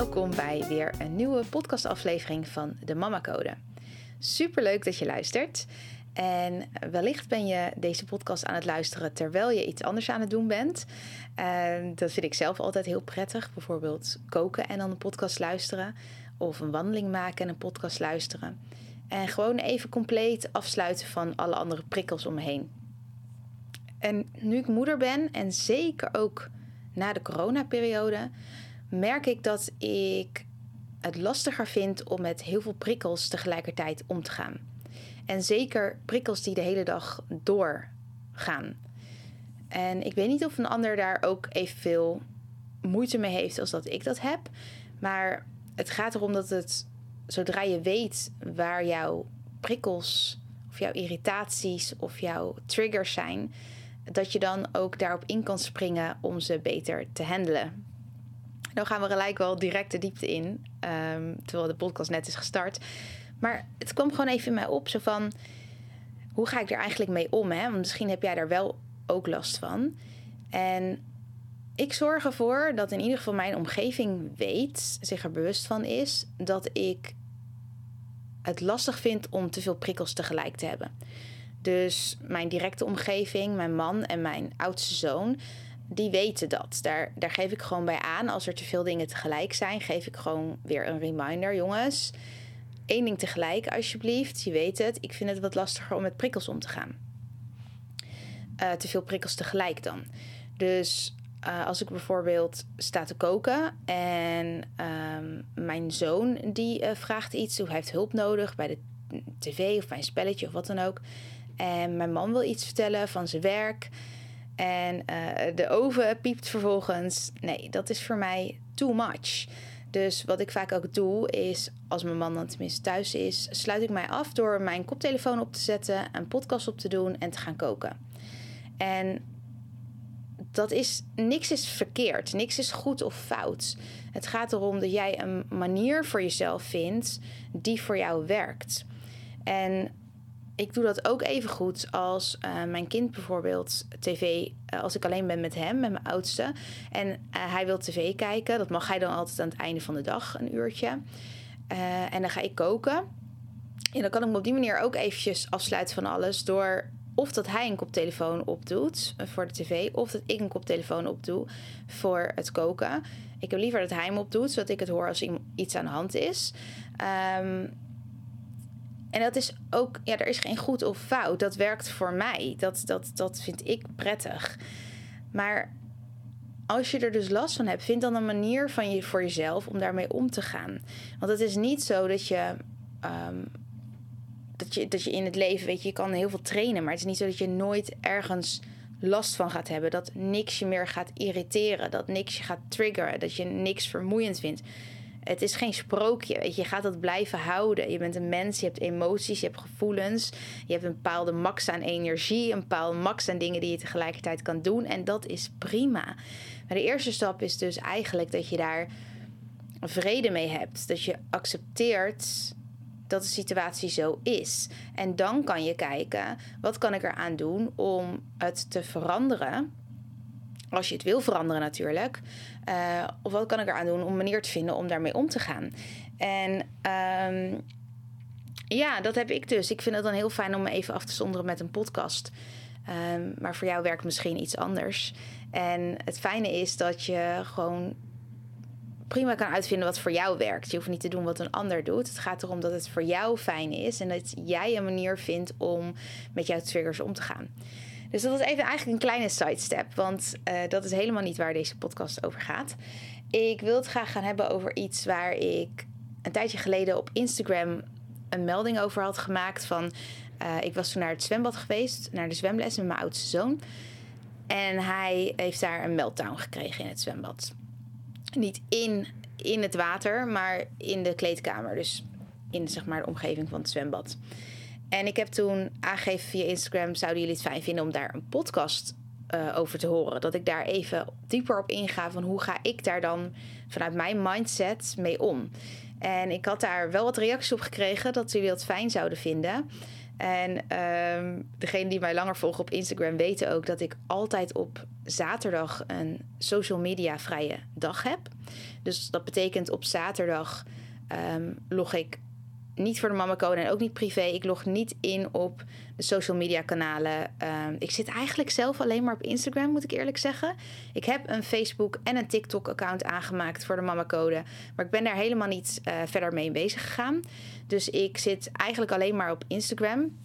Welkom bij weer een nieuwe podcastaflevering van de Mama Code. Superleuk dat je luistert. En wellicht ben je deze podcast aan het luisteren terwijl je iets anders aan het doen bent. En dat vind ik zelf altijd heel prettig. Bijvoorbeeld koken en dan een podcast luisteren. Of een wandeling maken en een podcast luisteren. En gewoon even compleet afsluiten van alle andere prikkels om me heen. En nu ik moeder ben en zeker ook na de coronaperiode, merk ik dat ik het lastiger vind om met heel veel prikkels tegelijkertijd om te gaan. En zeker prikkels die de hele dag doorgaan. En ik weet niet of een ander daar ook evenveel moeite mee heeft als dat ik dat heb. Maar het gaat erom dat het, zodra je weet waar jouw prikkels of jouw irritaties of jouw triggers zijn, dat je dan ook daarop in kan springen om ze beter te handelen. Dan gaan we gelijk wel direct de diepte in, um, terwijl de podcast net is gestart. Maar het kwam gewoon even in mij op, zo van... hoe ga ik er eigenlijk mee om? Hè? Want misschien heb jij daar wel ook last van. En ik zorg ervoor dat in ieder geval mijn omgeving weet, zich er bewust van is, dat ik het lastig vind om te veel prikkels tegelijk te hebben. Dus mijn directe omgeving, mijn man en mijn oudste zoon, die weten dat. Daar, daar geef ik gewoon bij aan. Als er te veel dingen tegelijk zijn, geef ik gewoon weer een reminder. Jongens, één ding tegelijk alsjeblieft. Je weet het, ik vind het wat lastiger om met prikkels om te gaan. Uh, te veel prikkels tegelijk dan. Dus uh, als ik bijvoorbeeld sta te koken en um, mijn zoon die uh, vraagt iets of hij heeft hulp nodig bij de tv of bij een spelletje of wat dan ook. En mijn man wil iets vertellen van zijn werk. En uh, de oven piept vervolgens. Nee, dat is voor mij too much. Dus wat ik vaak ook doe, is als mijn man dan tenminste thuis is, sluit ik mij af door mijn koptelefoon op te zetten, een podcast op te doen en te gaan koken. En dat is, niks is verkeerd, niks is goed of fout. Het gaat erom dat jij een manier voor jezelf vindt die voor jou werkt. En ik doe dat ook even goed als uh, mijn kind bijvoorbeeld tv, uh, als ik alleen ben met hem, met mijn oudste. En uh, hij wil tv kijken. Dat mag hij dan altijd aan het einde van de dag, een uurtje. en dan ga ik koken. En dan kan ik me op die manier ook eventjes afsluiten van alles door of dat hij een koptelefoon opdoet voor de tv, of dat ik een koptelefoon opdoe voor het koken. Ik heb liever dat hij hem opdoet, zodat ik het hoor als iets aan de hand is. Um, en dat is ook, ja, er is geen goed of fout. Dat werkt voor mij. Dat, dat, dat vind ik prettig. Maar als je er dus last van hebt, vind dan een manier van je, voor jezelf om daarmee om te gaan. Want het is niet zo dat je, um, dat je, dat je in het leven, weet je, je kan heel veel trainen, maar het is niet zo dat je nooit ergens last van gaat hebben. Dat niks je meer gaat irriteren, dat niks je gaat triggeren, dat je niks vermoeiend vindt. Het is geen sprookje. Je. je gaat dat blijven houden. Je bent een mens, je hebt emoties, je hebt gevoelens. Je hebt een bepaalde max aan energie, een bepaalde max aan dingen die je tegelijkertijd kan doen. En dat is prima. Maar de eerste stap is dus eigenlijk dat je daar vrede mee hebt. Dat je accepteert dat de situatie zo is. En dan kan je kijken, wat kan ik eraan doen om het te veranderen? Als je het wil veranderen natuurlijk. Uh, of wat kan ik eraan doen om een manier te vinden om daarmee om te gaan? En um, ja, dat heb ik dus. Ik vind het dan heel fijn om me even af te zonderen met een podcast. Um, maar voor jou werkt misschien iets anders. En het fijne is dat je gewoon prima kan uitvinden wat voor jou werkt. Je hoeft niet te doen wat een ander doet. Het gaat erom dat het voor jou fijn is en dat jij een manier vindt om met jouw triggers om te gaan. Dus dat was even eigenlijk een kleine sidestep, want uh, dat is helemaal niet waar deze podcast over gaat. Ik wil het graag gaan hebben over iets waar ik een tijdje geleden op Instagram een melding over had gemaakt van... eh, ik was toen naar het zwembad geweest, naar de zwemles met mijn oudste zoon. En hij heeft daar een meltdown gekregen in het zwembad. Niet in, in het water, maar in de kleedkamer. Dus in zeg maar, de omgeving van het zwembad. En ik heb toen aangegeven via Instagram... zouden jullie het fijn vinden om daar een podcast eh, over te horen? Dat ik daar even dieper op inga van hoe ga ik daar dan vanuit mijn mindset mee om? En ik had daar wel wat reacties op gekregen dat jullie dat fijn zouden vinden. En ehm degene die mij langer volgen op Instagram weten ook dat ik altijd op zaterdag een social media vrije dag heb. Dus dat betekent op zaterdag ehm, log ik niet voor de Mama Code en ook niet privé. Ik log niet in op de social media kanalen. Ehm, ik zit eigenlijk zelf alleen maar op Instagram, moet ik eerlijk zeggen. Ik heb een Facebook en een TikTok account aangemaakt voor de Mama Code. Maar ik ben daar helemaal niet eh, verder mee bezig gegaan. Dus ik zit eigenlijk alleen maar op Instagram.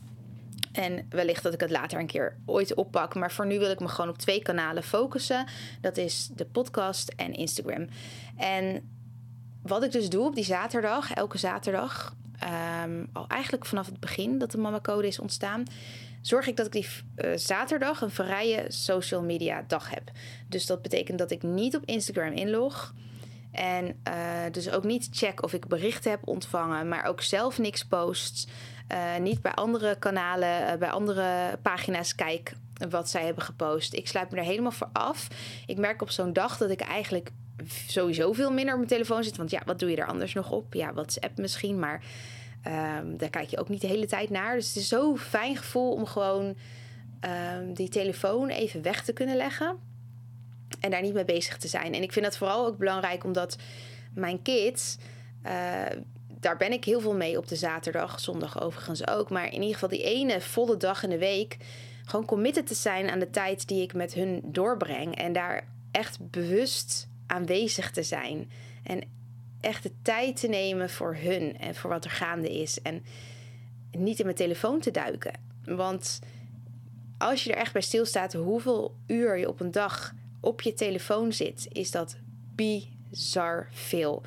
En wellicht dat ik het later een keer ooit oppak. Maar voor nu wil ik me gewoon op twee kanalen focussen. Dat is de podcast en Instagram. En wat ik dus doe op die zaterdag, elke zaterdag, ehm, al eigenlijk vanaf het begin dat de Mama Code is ontstaan, zorg ik dat ik die eh, zaterdag een vrije social media dag heb. Dus dat betekent dat ik niet op Instagram inlog. En eh, dus ook niet check of ik berichten heb ontvangen, maar ook zelf niks post. Eh, niet bij andere kanalen, bij andere pagina's kijk wat zij hebben gepost. Ik sluit me er helemaal voor af. Ik merk op zo'n dag dat ik eigenlijk sowieso veel minder op mijn telefoon zit. Want ja, wat doe je er anders nog op? Ja, WhatsApp misschien, maar ehm, daar kijk je ook niet de hele tijd naar. Dus het is zo'n fijn gevoel om gewoon ehm, die telefoon even weg te kunnen leggen. En daar niet mee bezig te zijn. En ik vind dat vooral ook belangrijk omdat mijn kids. eh, daar ben ik heel veel mee op de zaterdag, zondag overigens ook. Maar in ieder geval die ene volle dag in de week. Gewoon committed te zijn aan de tijd die ik met hun doorbreng. En daar echt bewust aanwezig te zijn. En echt de tijd te nemen voor hun en voor wat er gaande is. En niet in mijn telefoon te duiken. Want als je er echt bij stilstaat hoeveel uur je op een dag op je telefoon zit, is dat bizar veel.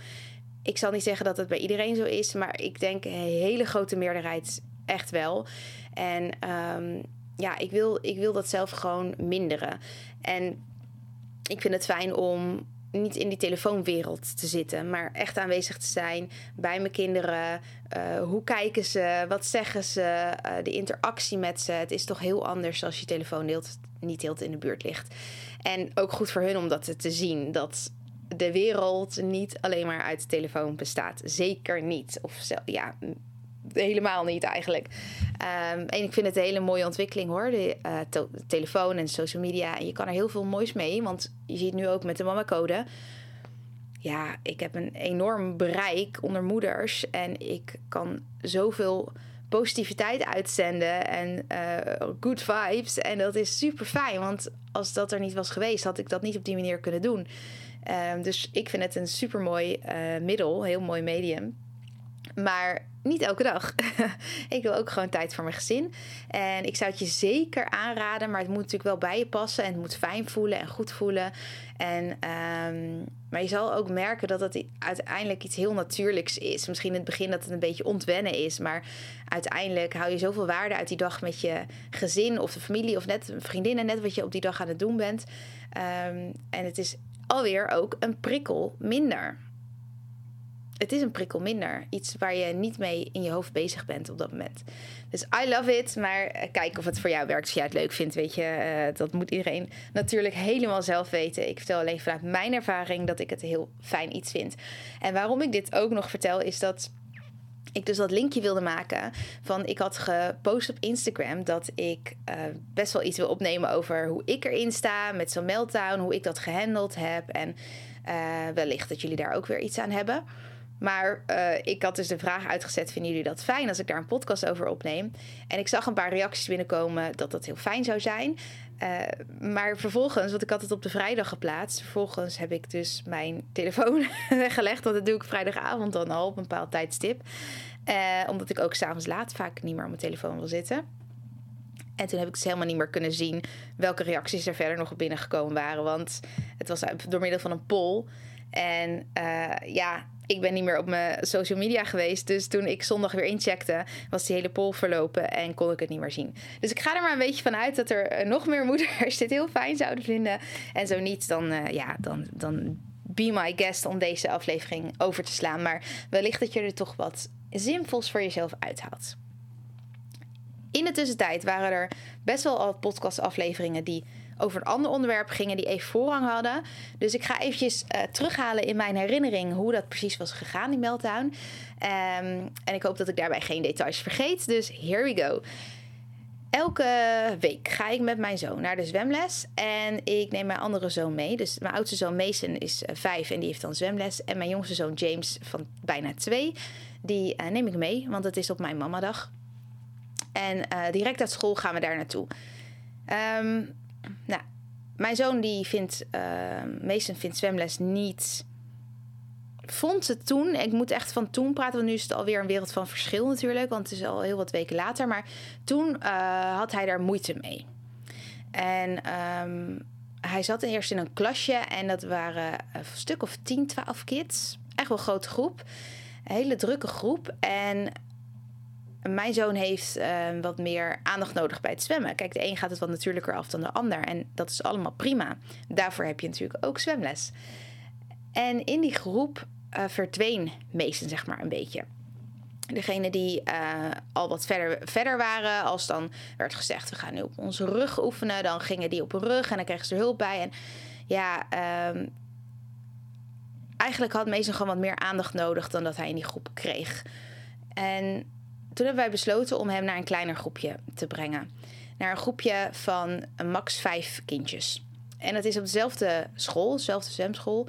Ik zal niet zeggen dat het bij iedereen zo is, maar ik denk een hele grote meerderheid echt wel. En um, ja, ik wil, ik wil dat zelf gewoon minderen. En ik vind het fijn om niet in die telefoonwereld te zitten, maar echt aanwezig te zijn bij mijn kinderen. Uh, hoe kijken ze? Wat zeggen ze? Uh, de interactie met ze. Het is toch heel anders als je telefoon niet heel in de buurt ligt. En ook goed voor hun om dat te zien. Dat de wereld niet alleen maar uit de telefoon bestaat. Zeker niet. Of ja, helemaal niet eigenlijk. Um, en ik vind het een hele mooie ontwikkeling hoor. De to- telefoon en social media. En je kan er heel veel moois mee. Want je ziet nu ook met de mama code. Ja, ik heb een enorm bereik onder moeders. En ik kan zoveel positiviteit uitzenden en uh, good vibes. En dat is super fijn. Want als dat er niet was geweest, had ik dat niet op die manier kunnen doen. Um, dus ik vind het een super mooi uh, middel, heel mooi medium. Maar niet elke dag. ik wil ook gewoon tijd voor mijn gezin. En ik zou het je zeker aanraden, maar het moet natuurlijk wel bij je passen. En het moet fijn voelen en goed voelen. En, um, maar je zal ook merken dat het uiteindelijk iets heel natuurlijks is. Misschien in het begin dat het een beetje ontwennen is. Maar uiteindelijk hou je zoveel waarde uit die dag met je gezin of de familie of net vriendinnen. Net wat je op die dag aan het doen bent. Um, en het is alweer ook een prikkel minder het is een prikkel minder. Iets waar je niet mee in je hoofd bezig bent op dat moment. Dus I love it. Maar kijk of het voor jou werkt. Als jij het leuk vindt, weet je. Uh, dat moet iedereen natuurlijk helemaal zelf weten. Ik vertel alleen vanuit mijn ervaring dat ik het heel fijn iets vind. En waarom ik dit ook nog vertel, is dat ik dus dat linkje wilde maken van ik had gepost op Instagram dat ik uh, best wel iets wil opnemen over hoe ik erin sta met zo'n meltdown, hoe ik dat gehandeld heb en wellicht dat jullie daar ook weer iets aan hebben. Maar uh, ik had dus de vraag uitgezet: vinden jullie dat fijn als ik daar een podcast over opneem? En ik zag een paar reacties binnenkomen dat dat heel fijn zou zijn. Uh, maar vervolgens, want ik had het op de vrijdag geplaatst. Vervolgens heb ik dus mijn telefoon weggelegd. Want dat doe ik vrijdagavond dan al op een bepaald tijdstip. Uh, omdat ik ook s'avonds laat vaak niet meer op mijn telefoon wil zitten. En toen heb ik dus helemaal niet meer kunnen zien welke reacties er verder nog binnengekomen waren. Want het was door middel van een poll. En ja, ik ben niet meer op mijn social media geweest. Dus toen ik zondag weer incheckte, was die hele poll verlopen en kon ik het niet meer zien. Dus ik ga er maar een beetje van uit dat er eh, nog meer moeders dit heel fijn zouden vinden. En zo niet, dan, uh, ja, dan, dan be my guest om deze aflevering over te slaan. Maar wellicht dat je er toch wat zinvols voor jezelf uithaalt. In de tussentijd waren er best wel al podcastafleveringen die over een ander onderwerp gingen die even voorrang hadden. Dus ik ga eventjes uh, terughalen in mijn herinnering hoe dat precies was gegaan, die meltdown. Um, en ik hoop dat ik daarbij geen details vergeet. Dus here we go. Elke week ga ik met mijn zoon naar de zwemles. En ik neem mijn andere zoon mee. Dus mijn oudste zoon Mason is uh, vijf en die heeft dan zwemles. En mijn jongste zoon James van bijna twee, die uh, neem ik mee, want het is op mijn mamadag. En direct uit school gaan we daar naartoe. Um, nou, mijn zoon die vindt, uh, Mason vindt zwemles niet... Vond ze toen, ik moet echt van toen praten, want nu is het alweer een wereld van verschil natuurlijk, want het is al heel wat weken later. Maar toen uh, had hij daar moeite mee. En um, hij zat eerst in een klasje en dat waren een stuk of 10, 12 kids. Echt wel een grote groep. Een hele drukke groep. En mijn zoon heeft uh, wat meer aandacht nodig bij het zwemmen. Kijk, de een gaat het wat natuurlijker af dan de ander. En dat is allemaal prima. Daarvoor heb je natuurlijk ook zwemles. En in die groep uh, verdween meesten, zeg maar, een beetje. Degene die uh, al wat verder, verder waren, als dan werd gezegd: we gaan nu op onze rug oefenen, dan gingen die op hun rug en dan kregen ze er hulp bij. En ja, um, eigenlijk had Mason gewoon wat meer aandacht nodig dan dat hij in die groep kreeg. En toen hebben wij besloten om hem naar een kleiner groepje te brengen. Naar een groepje van max vijf kindjes. En dat is op dezelfde school, dezelfde zwemschool.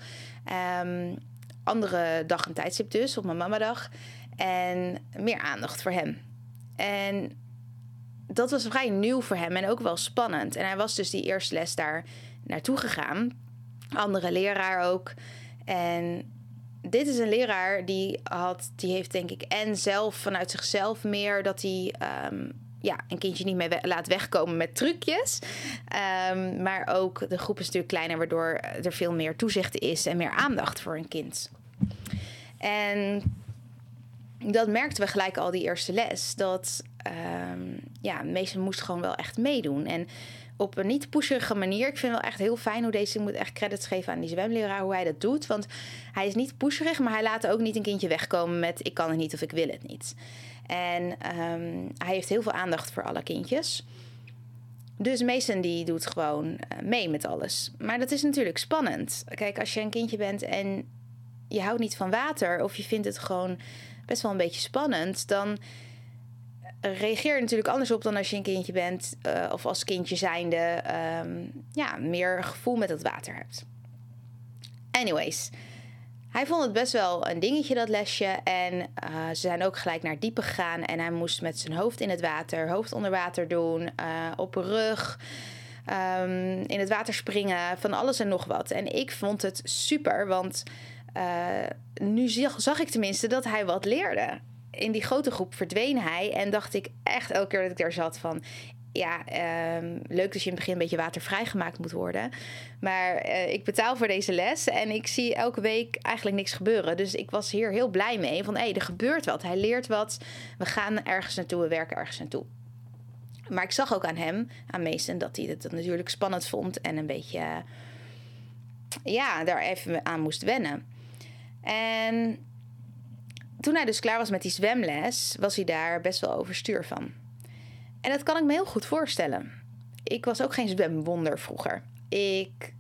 Um, andere dag en tijdstip dus, op mijn mamadag. En meer aandacht voor hem. En dat was vrij nieuw voor hem en ook wel spannend. En hij was dus die eerste les daar naartoe gegaan. Andere leraar ook. En dit is een leraar die had, die heeft denk ik en zelf vanuit zichzelf meer dat hij um, ja, een kindje niet meer laat wegkomen met trucjes. Um, maar ook de groep is natuurlijk kleiner, waardoor er veel meer toezicht is en meer aandacht voor een kind. En dat merkten we gelijk al die eerste les. Dat um, ja, meesten moest gewoon wel echt meedoen. En op een niet pusherige manier. Ik vind wel echt heel fijn hoe deze moet echt credits geven aan die zwemleraar hoe hij dat doet. Want hij is niet pusherig, maar hij laat ook niet een kindje wegkomen met ik kan het niet of ik wil het niet. En um, hij heeft heel veel aandacht voor alle kindjes. Dus Mason die doet gewoon uh, mee met alles. Maar dat is natuurlijk spannend. Kijk, als je een kindje bent en je houdt niet van water of je vindt het gewoon best wel een beetje spannend, dan reageer natuurlijk anders op dan als je een kindje bent uh, of als kindje zijnde um, ja, meer gevoel met het water hebt. Anyways, hij vond het best wel een dingetje dat lesje en uh, ze zijn ook gelijk naar diepe gegaan en hij moest met zijn hoofd in het water, hoofd onder water doen, uh, op rug. Um, in het water springen, van alles en nog wat. En ik vond het super, want nu zag ik tenminste dat hij wat leerde in die grote groep verdween hij. En dacht ik echt elke keer dat ik daar zat van... Ja, um, leuk dat je in het begin een beetje watervrij gemaakt moet worden. Maar uh, ik betaal voor deze les en ik zie elke week eigenlijk niks gebeuren. Dus ik was hier heel blij mee. Van hé, hey, er gebeurt wat. Hij leert wat. We gaan ergens naartoe, we werken ergens naartoe. Maar ik zag ook aan hem, aan Mason, dat hij het natuurlijk spannend vond. En een beetje, ja, daar even aan moest wennen. En toen hij dus klaar was met die zwemles, was hij daar best wel overstuur van. En dat kan ik me heel goed voorstellen. Ik was ook geen zwemwonder vroeger. Ik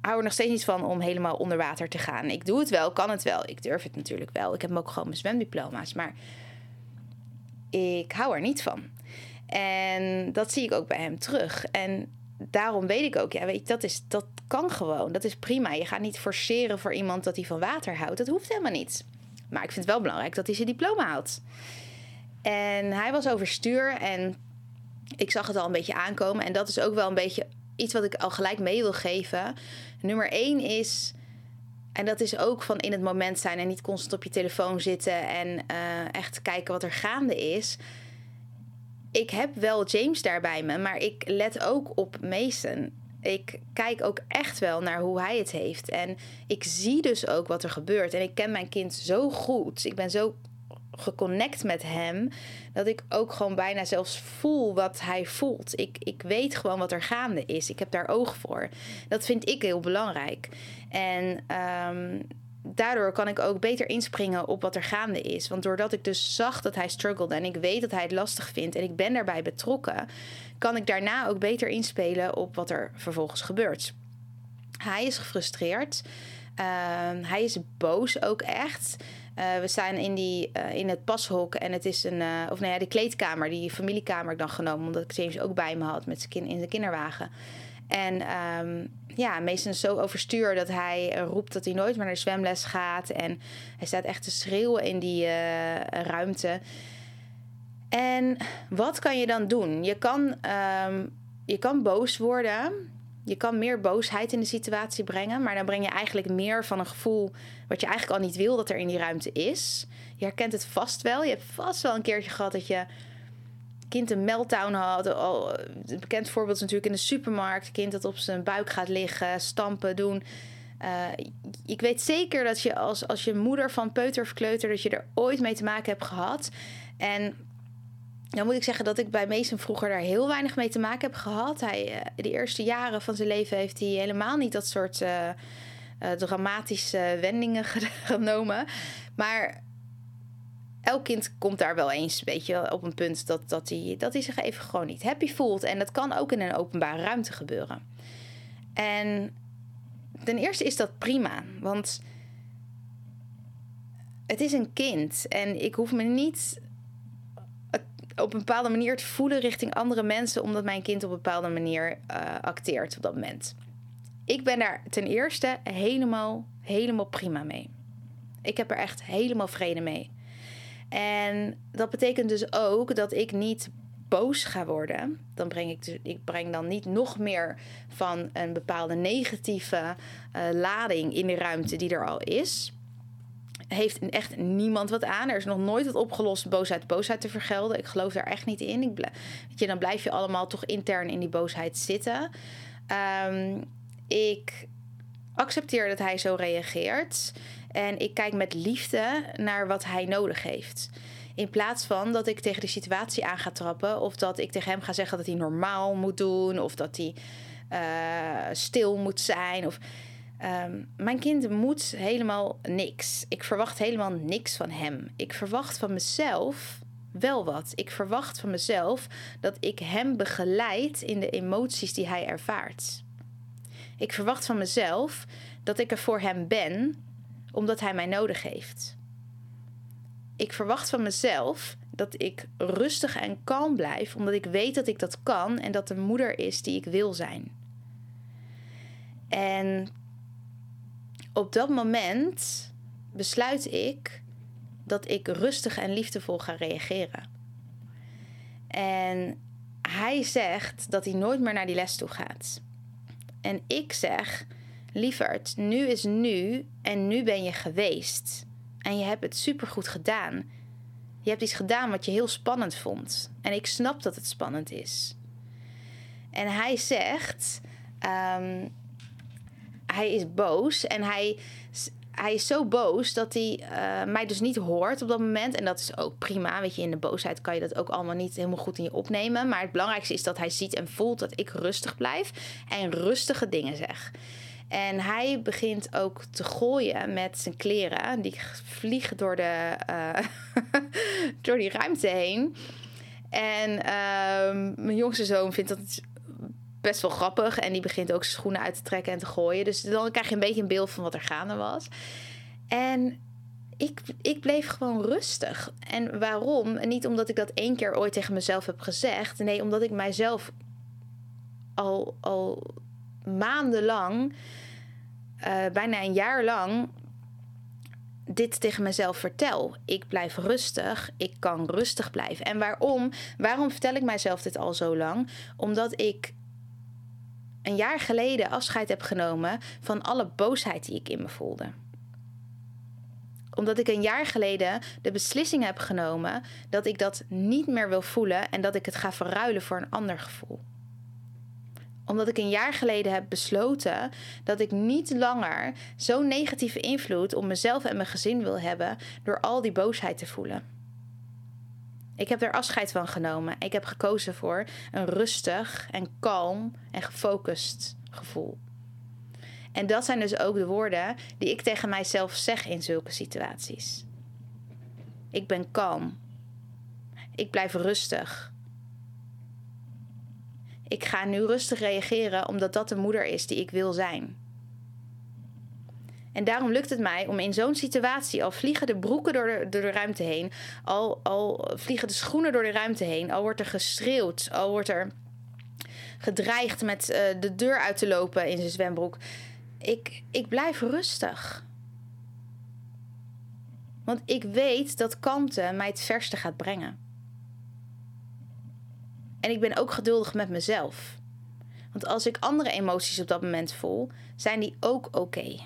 hou er nog steeds niet van om helemaal onder water te gaan. Ik doe het wel, kan het wel. Ik durf het natuurlijk wel. Ik heb ook gewoon mijn zwemdiploma's. Maar ik hou er niet van. En dat zie ik ook bij hem terug. En daarom weet ik ook, ja, weet je, dat, is, dat kan gewoon. Dat is prima. Je gaat niet forceren voor iemand dat hij van water houdt. Dat hoeft helemaal niet. Maar ik vind het wel belangrijk dat hij zijn diploma haalt. En hij was overstuur en ik zag het al een beetje aankomen. En dat is ook wel een beetje iets wat ik al gelijk mee wil geven. Nummer één is, en dat is ook van in het moment zijn en niet constant op je telefoon zitten en uh, echt kijken wat er gaande is. Ik heb wel James daar bij me, maar ik let ook op Mason. Ik kijk ook echt wel naar hoe hij het heeft. En ik zie dus ook wat er gebeurt. En ik ken mijn kind zo goed. Ik ben zo geconnect met hem. Dat ik ook gewoon bijna zelfs voel wat hij voelt. Ik, ik weet gewoon wat er gaande is. Ik heb daar oog voor. Dat vind ik heel belangrijk. En um, daardoor kan ik ook beter inspringen op wat er gaande is. Want doordat ik dus zag dat hij struggelde en ik weet dat hij het lastig vindt en ik ben daarbij betrokken, kan ik daarna ook beter inspelen op wat er vervolgens gebeurt. Hij is gefrustreerd. Uh, hij is boos ook echt. Uh, we staan in, die, uh, in het pashok en het is een, uh, of nou ja, de kleedkamer, die familiekamer ik dan genomen, omdat ik James ook bij me had met zijn kind in zijn kinderwagen. En um, ja, meestal zo overstuur dat hij roept dat hij nooit meer naar de zwemles gaat. En hij staat echt te schreeuwen in die uh, ruimte. En wat kan je dan doen? Je kan, um, je kan boos worden. Je kan meer boosheid in de situatie brengen. Maar dan breng je eigenlijk meer van een gevoel wat je eigenlijk al niet wil dat er in die ruimte is. Je herkent het vast wel. Je hebt vast wel een keertje gehad dat je kind een meltdown had. Al, een bekend voorbeeld is natuurlijk in de supermarkt. kind dat op zijn buik gaat liggen, stampen, doen. Uh, ik weet zeker dat je als, als je moeder van peuter of kleuter... dat je er ooit mee te maken hebt gehad. En dan moet ik zeggen dat ik bij Mason vroeger daar heel weinig mee te maken heb gehad. Hij, uh, de eerste jaren van zijn leven heeft hij helemaal niet dat soort dramatische wendingen genomen. Maar elk kind komt daar wel eens weet je, op een punt dat, dat, hij, dat hij zich even gewoon niet happy voelt. En dat kan ook in een openbare ruimte gebeuren. En ten eerste is dat prima, want het is een kind en ik hoef me niet op een bepaalde manier te voelen richting andere mensen omdat mijn kind op een bepaalde manier uh, acteert op dat moment. Ik ben daar ten eerste helemaal, helemaal prima mee. Ik heb er echt helemaal vrede mee. En dat betekent dus ook dat ik niet boos ga worden. Dan breng ik, dus, ik breng dan niet nog meer van een bepaalde negatieve uh, lading in de ruimte die er al is. Heeft echt niemand wat aan. Er is nog nooit het opgelost boosheid boosheid te vergelden. Ik geloof daar echt niet in. Ik weet je, dan blijf je allemaal toch intern in die boosheid zitten. Um, ik accepteer dat hij zo reageert. En ik kijk met liefde naar wat hij nodig heeft. In plaats van dat ik tegen de situatie aan ga trappen. Of dat ik tegen hem ga zeggen dat hij normaal moet doen. Of dat hij uh, stil moet zijn. Of, um, mijn kind moet helemaal niks. Ik verwacht helemaal niks van hem. Ik verwacht van mezelf wel wat. Ik verwacht van mezelf dat ik hem begeleid in de emoties die hij ervaart. Ik verwacht van mezelf dat ik er voor hem ben omdat hij mij nodig heeft. Ik verwacht van mezelf dat ik rustig en kalm blijf, omdat ik weet dat ik dat kan en dat de moeder is die ik wil zijn. En op dat moment besluit ik dat ik rustig en liefdevol ga reageren. En hij zegt dat hij nooit meer naar die les toe gaat. En ik zeg lieverd, nu is nu en nu ben je geweest. En je hebt het supergoed gedaan. Je hebt iets gedaan wat je heel spannend vond. En ik snap dat het spannend is. En hij zegt, um, hij is boos en hij, hij is zo boos dat hij uh, mij dus niet hoort op dat moment. En dat is ook prima. Weet je, in de boosheid kan je dat ook allemaal niet helemaal goed in je opnemen. Maar het belangrijkste is dat hij ziet en voelt dat ik rustig blijf en rustige dingen zeg. En hij begint ook te gooien met zijn kleren. Die vliegen door, de, uh, door die ruimte heen. En uh, mijn jongste zoon vindt dat best wel grappig. En die begint ook zijn schoenen uit te trekken en te gooien. Dus dan krijg je een beetje een beeld van wat er gaande was. En ik, ik bleef gewoon rustig. En waarom? niet omdat ik dat één keer ooit tegen mezelf heb gezegd. Nee, omdat ik mijzelf al, al maandenlang, uh, bijna een jaar lang, dit tegen mezelf vertel. Ik blijf rustig, ik kan rustig blijven. En waarom? Waarom vertel ik mijzelf dit al zo lang? Omdat ik een jaar geleden afscheid heb genomen van alle boosheid die ik in me voelde. Omdat ik een jaar geleden de beslissing heb genomen dat ik dat niet meer wil voelen en dat ik het ga verruilen voor een ander gevoel Omdat ik een jaar geleden heb besloten dat ik niet langer zo'n negatieve invloed op mezelf en mijn gezin wil hebben door al die boosheid te voelen. Ik heb er afscheid van genomen. Ik heb gekozen voor een rustig en kalm en gefocust gevoel. En dat zijn dus ook de woorden die ik tegen mijzelf zeg in zulke situaties. Ik ben kalm. Ik blijf rustig. Ik ga nu rustig reageren omdat dat de moeder is die ik wil zijn. En daarom lukt het mij om in zo'n situatie, al vliegen de broeken door de, de ruimte heen, al, al vliegen de schoenen door de ruimte heen, al wordt er geschreeuwd, al wordt er gedreigd met uh, de deur uit te lopen in zijn zwembroek. Ik, ik blijf rustig. Want ik weet dat kalmte mij het verste gaat brengen. En ik ben ook geduldig met mezelf. Want als ik andere emoties op dat moment voel, zijn die ook oké.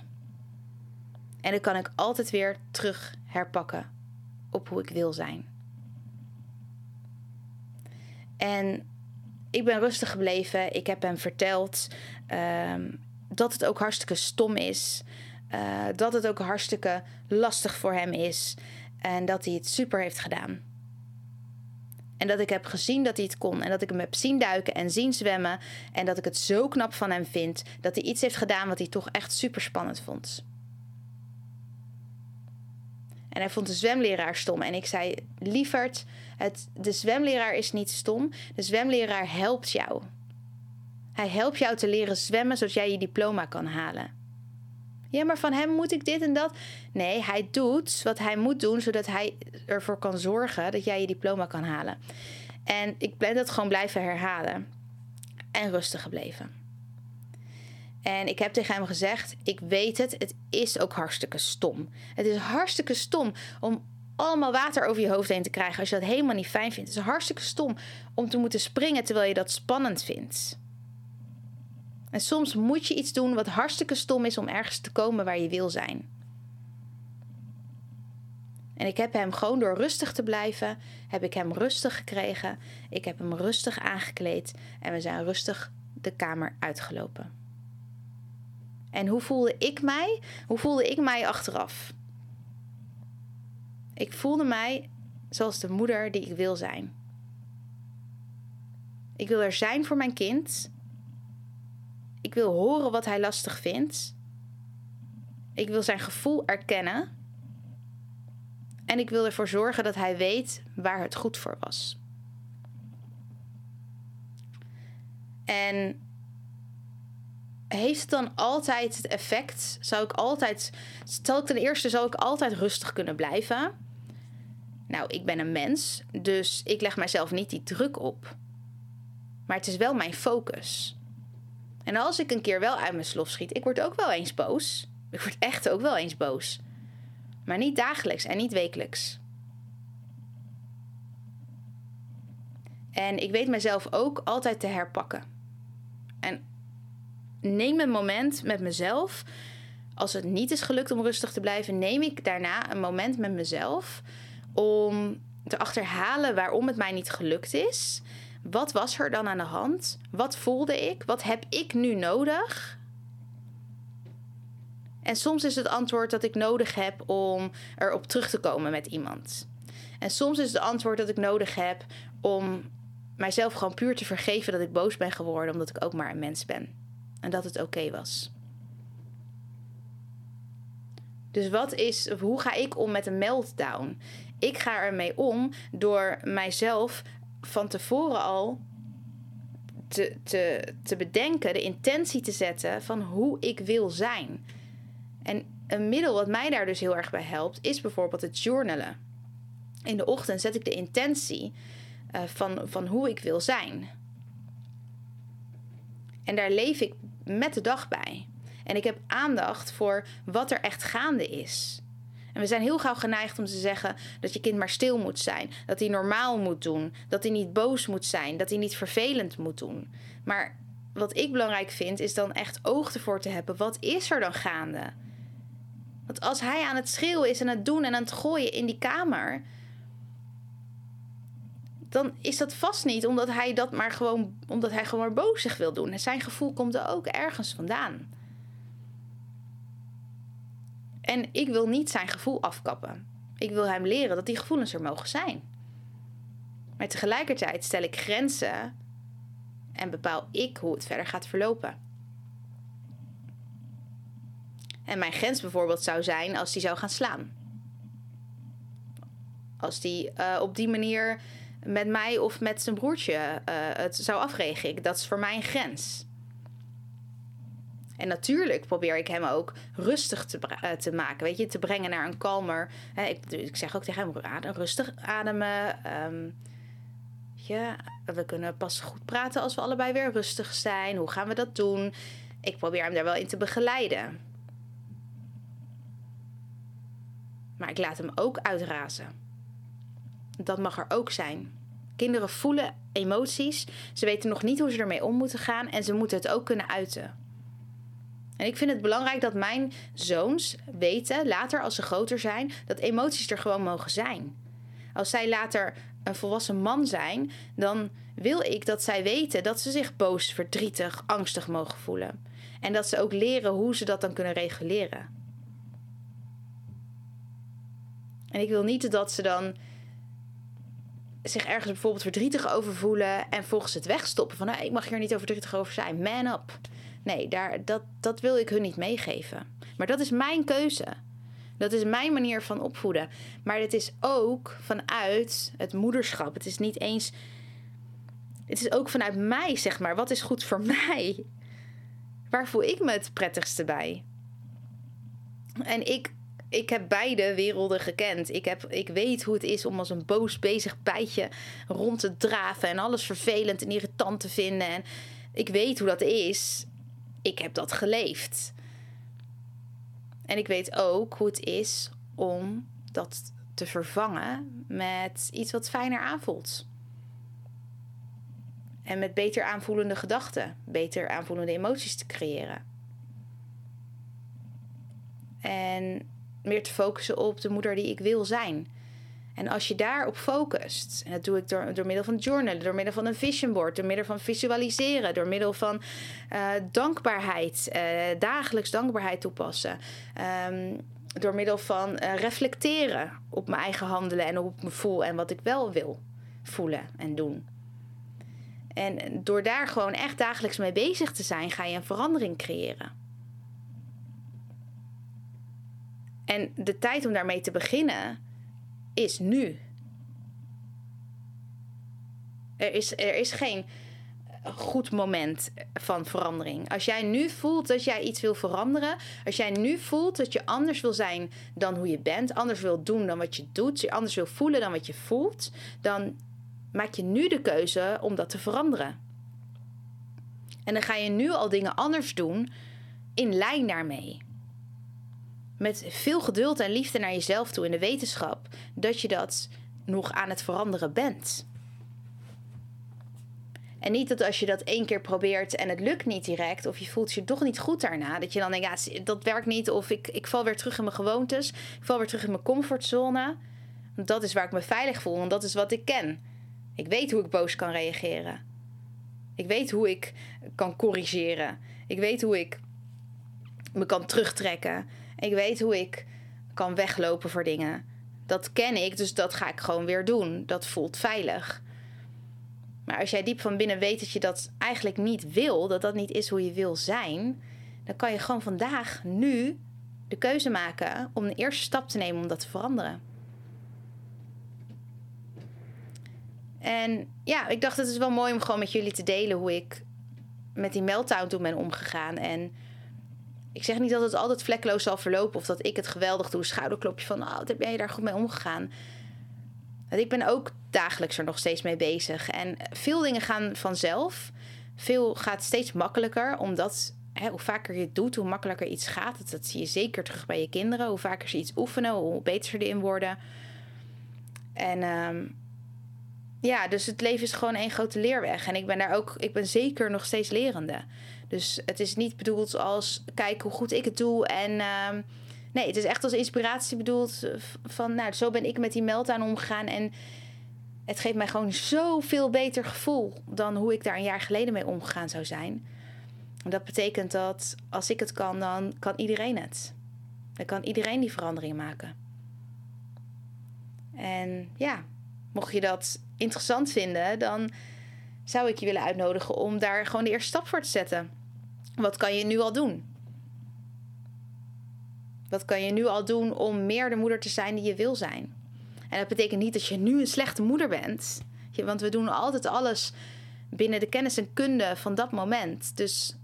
En dan kan ik altijd weer terug herpakken op hoe ik wil zijn. En ik ben rustig gebleven. Ik heb hem verteld uh, dat het ook hartstikke stom is. Uh, dat het ook hartstikke lastig voor hem is. En dat hij het super heeft gedaan. En dat ik heb gezien dat hij het kon. En dat ik hem heb zien duiken en zien zwemmen. En dat ik het zo knap van hem vind dat hij iets heeft gedaan wat hij toch echt super spannend vond. En hij vond de zwemleraar stom. En ik zei: Lieverd, het, de zwemleraar is niet stom. De zwemleraar helpt jou. Hij helpt jou te leren zwemmen zodat jij je diploma kan halen. Ja, maar van hem moet ik dit en dat. Nee, hij doet wat hij moet doen zodat hij ervoor kan zorgen dat jij je diploma kan halen. En ik ben dat gewoon blijven herhalen. En rustig gebleven. En ik heb tegen hem gezegd: Ik weet het, het is ook hartstikke stom. Het is hartstikke stom om allemaal water over je hoofd heen te krijgen als je dat helemaal niet fijn vindt. Het is hartstikke stom om te moeten springen terwijl je dat spannend vindt. En soms moet je iets doen wat hartstikke stom is om ergens te komen waar je wil zijn. En ik heb hem gewoon door rustig te blijven, heb ik hem rustig gekregen. Ik heb hem rustig aangekleed en we zijn rustig de kamer uitgelopen. En hoe voelde ik mij? Hoe voelde ik mij achteraf? Ik voelde mij zoals de moeder die ik wil zijn. Ik wil er zijn voor mijn kind. Ik wil horen wat hij lastig vindt. Ik wil zijn gevoel erkennen. En ik wil ervoor zorgen dat hij weet waar het goed voor was. En heeft het dan altijd het effect? Zou ik altijd. Stel ik ten eerste, zou ik altijd rustig kunnen blijven? Nou, ik ben een mens, dus ik leg mijzelf niet die druk op. Maar het is wel mijn focus. En als ik een keer wel uit mijn slof schiet, ik word ook wel eens boos. Ik word echt ook wel eens boos. Maar niet dagelijks en niet wekelijks. En ik weet mezelf ook altijd te herpakken. En neem een moment met mezelf. Als het niet is gelukt om rustig te blijven, neem ik daarna een moment met mezelf om te achterhalen waarom het mij niet gelukt is. Wat was er dan aan de hand? Wat voelde ik? Wat heb ik nu nodig? En soms is het antwoord dat ik nodig heb om erop terug te komen met iemand. En soms is het antwoord dat ik nodig heb om mijzelf gewoon puur te vergeven dat ik boos ben geworden, omdat ik ook maar een mens ben. En dat het oké was. Dus wat is, hoe ga ik om met een meltdown? Ik ga ermee om door mijzelf van tevoren al te, te, te bedenken, de intentie te zetten van hoe ik wil zijn. En een middel wat mij daar dus heel erg bij helpt, is bijvoorbeeld het journalen. In de ochtend zet ik de intentie uh, van, van hoe ik wil zijn. En daar leef ik met de dag bij. En ik heb aandacht voor wat er echt gaande is. En we zijn heel gauw geneigd om te zeggen dat je kind maar stil moet zijn. Dat hij normaal moet doen. Dat hij niet boos moet zijn. Dat hij niet vervelend moet doen. Maar wat ik belangrijk vind, is dan echt oog ervoor te hebben. Wat is er dan gaande? Want als hij aan het schreeuwen is en het doen en aan het gooien in die kamer. dan is dat vast niet omdat hij dat maar gewoon, omdat hij gewoon maar bozig wil doen. En zijn gevoel komt er ook ergens vandaan. En ik wil niet zijn gevoel afkappen. Ik wil hem leren dat die gevoelens er mogen zijn. Maar tegelijkertijd stel ik grenzen en bepaal ik hoe het verder gaat verlopen. En mijn grens bijvoorbeeld zou zijn als hij zou gaan slaan. Als die uh, op die manier met mij of met zijn broertje uh, het zou afreagen. Dat is voor mij een grens. En natuurlijk probeer ik hem ook rustig te, uh, te maken, weet je, te brengen naar een kalmer. Hè, ik, ik, zeg ook tegen hem: rustig ademen. Um, ja, we kunnen pas goed praten als we allebei weer rustig zijn. Hoe gaan we dat doen? Ik probeer hem daar wel in te begeleiden. Maar ik laat hem ook uitrazen. Dat mag er ook zijn. Kinderen voelen emoties. Ze weten nog niet hoe ze ermee om moeten gaan en ze moeten het ook kunnen uiten. En ik vind het belangrijk dat mijn zoons weten, later als ze groter zijn, dat emoties er gewoon mogen zijn. Als zij later een volwassen man zijn, dan wil ik dat zij weten dat ze zich boos, verdrietig, angstig mogen voelen. En dat ze ook leren hoe ze dat dan kunnen reguleren. En ik wil niet dat ze dan zich ergens bijvoorbeeld verdrietig over voelen en volgens het wegstoppen van ik mag hier niet over verdrietig over zijn. Man up. Nee, daar, dat, dat wil ik hun niet meegeven. Maar dat is mijn keuze. Dat is mijn manier van opvoeden. Maar het is ook vanuit het moederschap. Het is niet eens. Het is ook vanuit mij, zeg maar. Wat is goed voor mij? Waar voel ik me het prettigste bij? En ik ik heb beide werelden gekend. Ik, heb, ik weet hoe het is om als een boos bezig bijtje rond te draven en alles vervelend en irritant te vinden. En ik weet hoe dat is. Ik heb dat geleefd. En ik weet ook hoe het is om dat te vervangen met iets wat fijner aanvoelt. En met beter aanvoelende gedachten, beter aanvoelende emoties te creëren. En meer te focussen op de moeder die ik wil zijn. En als je daarop focust, en dat doe ik door, door middel van journalen, door middel van een vision board, door middel van visualiseren, door middel van uh, dankbaarheid, uh, dagelijks dankbaarheid toepassen, um, door middel van uh, reflecteren op mijn eigen handelen en op mijn voel en wat ik wel wil voelen en doen. En door daar gewoon echt dagelijks mee bezig te zijn, ga je een verandering creëren. En de tijd om daarmee te beginnen is nu. Er is, er is geen goed moment van verandering. Als jij nu voelt dat jij iets wil veranderen, als jij nu voelt dat je anders wil zijn dan hoe je bent, anders wil doen dan wat je doet, anders wil voelen dan wat je voelt, dan maak je nu de keuze om dat te veranderen. En dan ga je nu al dingen anders doen in lijn daarmee met veel geduld en liefde naar jezelf toe in de wetenschap dat je dat nog aan het veranderen bent. En niet dat als je dat één keer probeert en het lukt niet direct, of je voelt je toch niet goed daarna, dat je dan denkt, ja, dat werkt niet, of ik, ik val weer terug in mijn gewoontes, ik val weer terug in mijn comfortzone. Dat is waar ik me veilig voel, want dat is wat ik ken. Ik weet hoe ik boos kan reageren. Ik weet hoe ik kan corrigeren. Ik weet hoe ik me kan terugtrekken. Ik weet hoe ik kan weglopen voor dingen. Dat ken ik, dus dat ga ik gewoon weer doen. Dat voelt veilig. Maar als jij diep van binnen weet dat je dat eigenlijk niet wil, dat dat niet is hoe je wil zijn, dan kan je gewoon vandaag, nu, de keuze maken om de eerste stap te nemen om dat te veranderen. En ja, ik dacht het is wel mooi om gewoon met jullie te delen hoe ik met die meltdown toen ben omgegaan. En ik zeg niet dat het altijd vlekkeloos zal verlopen of dat ik het geweldig doe. Schouderklopje van, oh, wat ben je daar goed mee omgegaan? Ik ben ook dagelijks er nog steeds mee bezig. En veel dingen gaan vanzelf. Veel gaat steeds makkelijker, omdat hè, hoe vaker je het doet, hoe makkelijker iets gaat. Dat, dat zie je zeker terug bij je kinderen. Hoe vaker ze iets oefenen, hoe beter ze erin worden. En ehm, ja, dus het leven is gewoon één grote leerweg. En ik ben daar ook, ik ben zeker nog steeds lerende. Dus het is niet bedoeld als kijk hoe goed ik het doe. En ehm, nee, het is echt als inspiratie bedoeld van nou, zo ben ik met die meltdown omgegaan. En het geeft mij gewoon zoveel beter gevoel dan hoe ik daar een jaar geleden mee omgegaan zou zijn. Dat betekent dat als ik het kan, dan kan iedereen het. Dan kan iedereen die verandering maken. En ja, mocht je dat interessant vinden, dan zou ik je willen uitnodigen om daar gewoon de eerste stap voor te zetten. Wat kan je nu al doen? Wat kan je nu al doen om meer de moeder te zijn die je wil zijn? En dat betekent niet dat je nu een slechte moeder bent. Want we doen altijd alles binnen de kennis en kunde van dat moment. Dus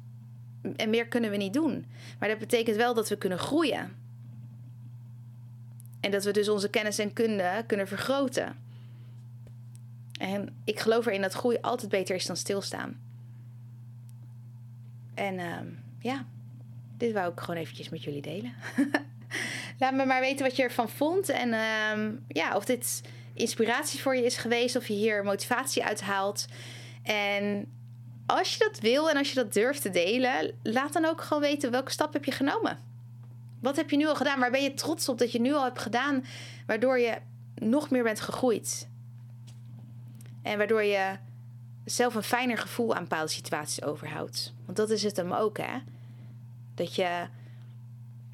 en meer kunnen we niet doen. Maar dat betekent wel dat we kunnen groeien. En dat we dus onze kennis en kunde kunnen vergroten. En ik geloof erin dat groei altijd beter is dan stilstaan. En uh, ja, dit wou ik gewoon eventjes met jullie delen. Laat me maar weten wat je ervan vond. En uh, ja, of dit inspiratie voor je is geweest. Of je hier motivatie uit haalt. En als je dat wil en als je dat durft te delen, laat dan ook gewoon weten welke stap heb je genomen. Wat heb je nu al gedaan? Waar ben je trots op dat je nu al hebt gedaan, waardoor je nog meer bent gegroeid? En waardoor je zelf een fijner gevoel aan bepaalde situaties overhoudt. Want dat is het hem ook, hè? Dat je,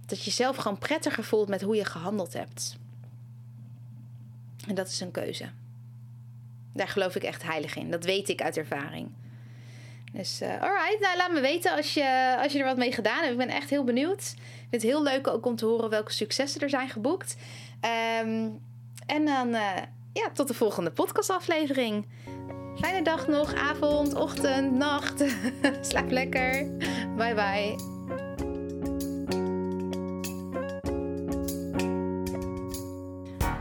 dat je zelf gewoon prettiger voelt met hoe je gehandeld hebt. En dat is een keuze. Daar geloof ik echt heilig in. Dat weet ik uit ervaring. Dus uh, alright, nou laat me weten als je, als je er wat mee gedaan hebt. Ik ben echt heel benieuwd. Ik vind het heel leuk ook om te horen welke successen er zijn geboekt. Um, en dan uh, ja, tot de volgende podcastaflevering. Fijne dag nog, avond, ochtend, nacht. Slaap lekker. Bye bye.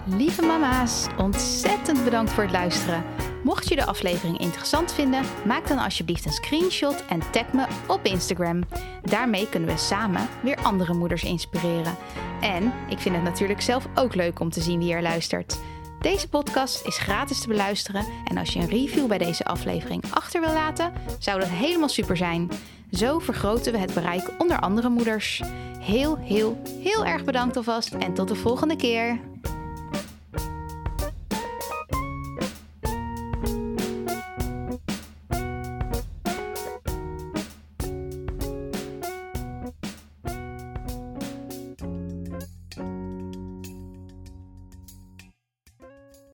Lieve mama's, ontzettend bedankt voor het luisteren. Mocht je de aflevering interessant vinden, maak dan alsjeblieft een screenshot en tag me op Instagram. Daarmee kunnen we samen weer andere moeders inspireren. En ik vind het natuurlijk zelf ook leuk om te zien wie er luistert. Deze podcast is gratis te beluisteren en als je een review bij deze aflevering achter wil laten, zou dat helemaal super zijn. Zo vergroten we het bereik onder andere moeders. Heel, heel, heel erg bedankt alvast en tot de volgende keer.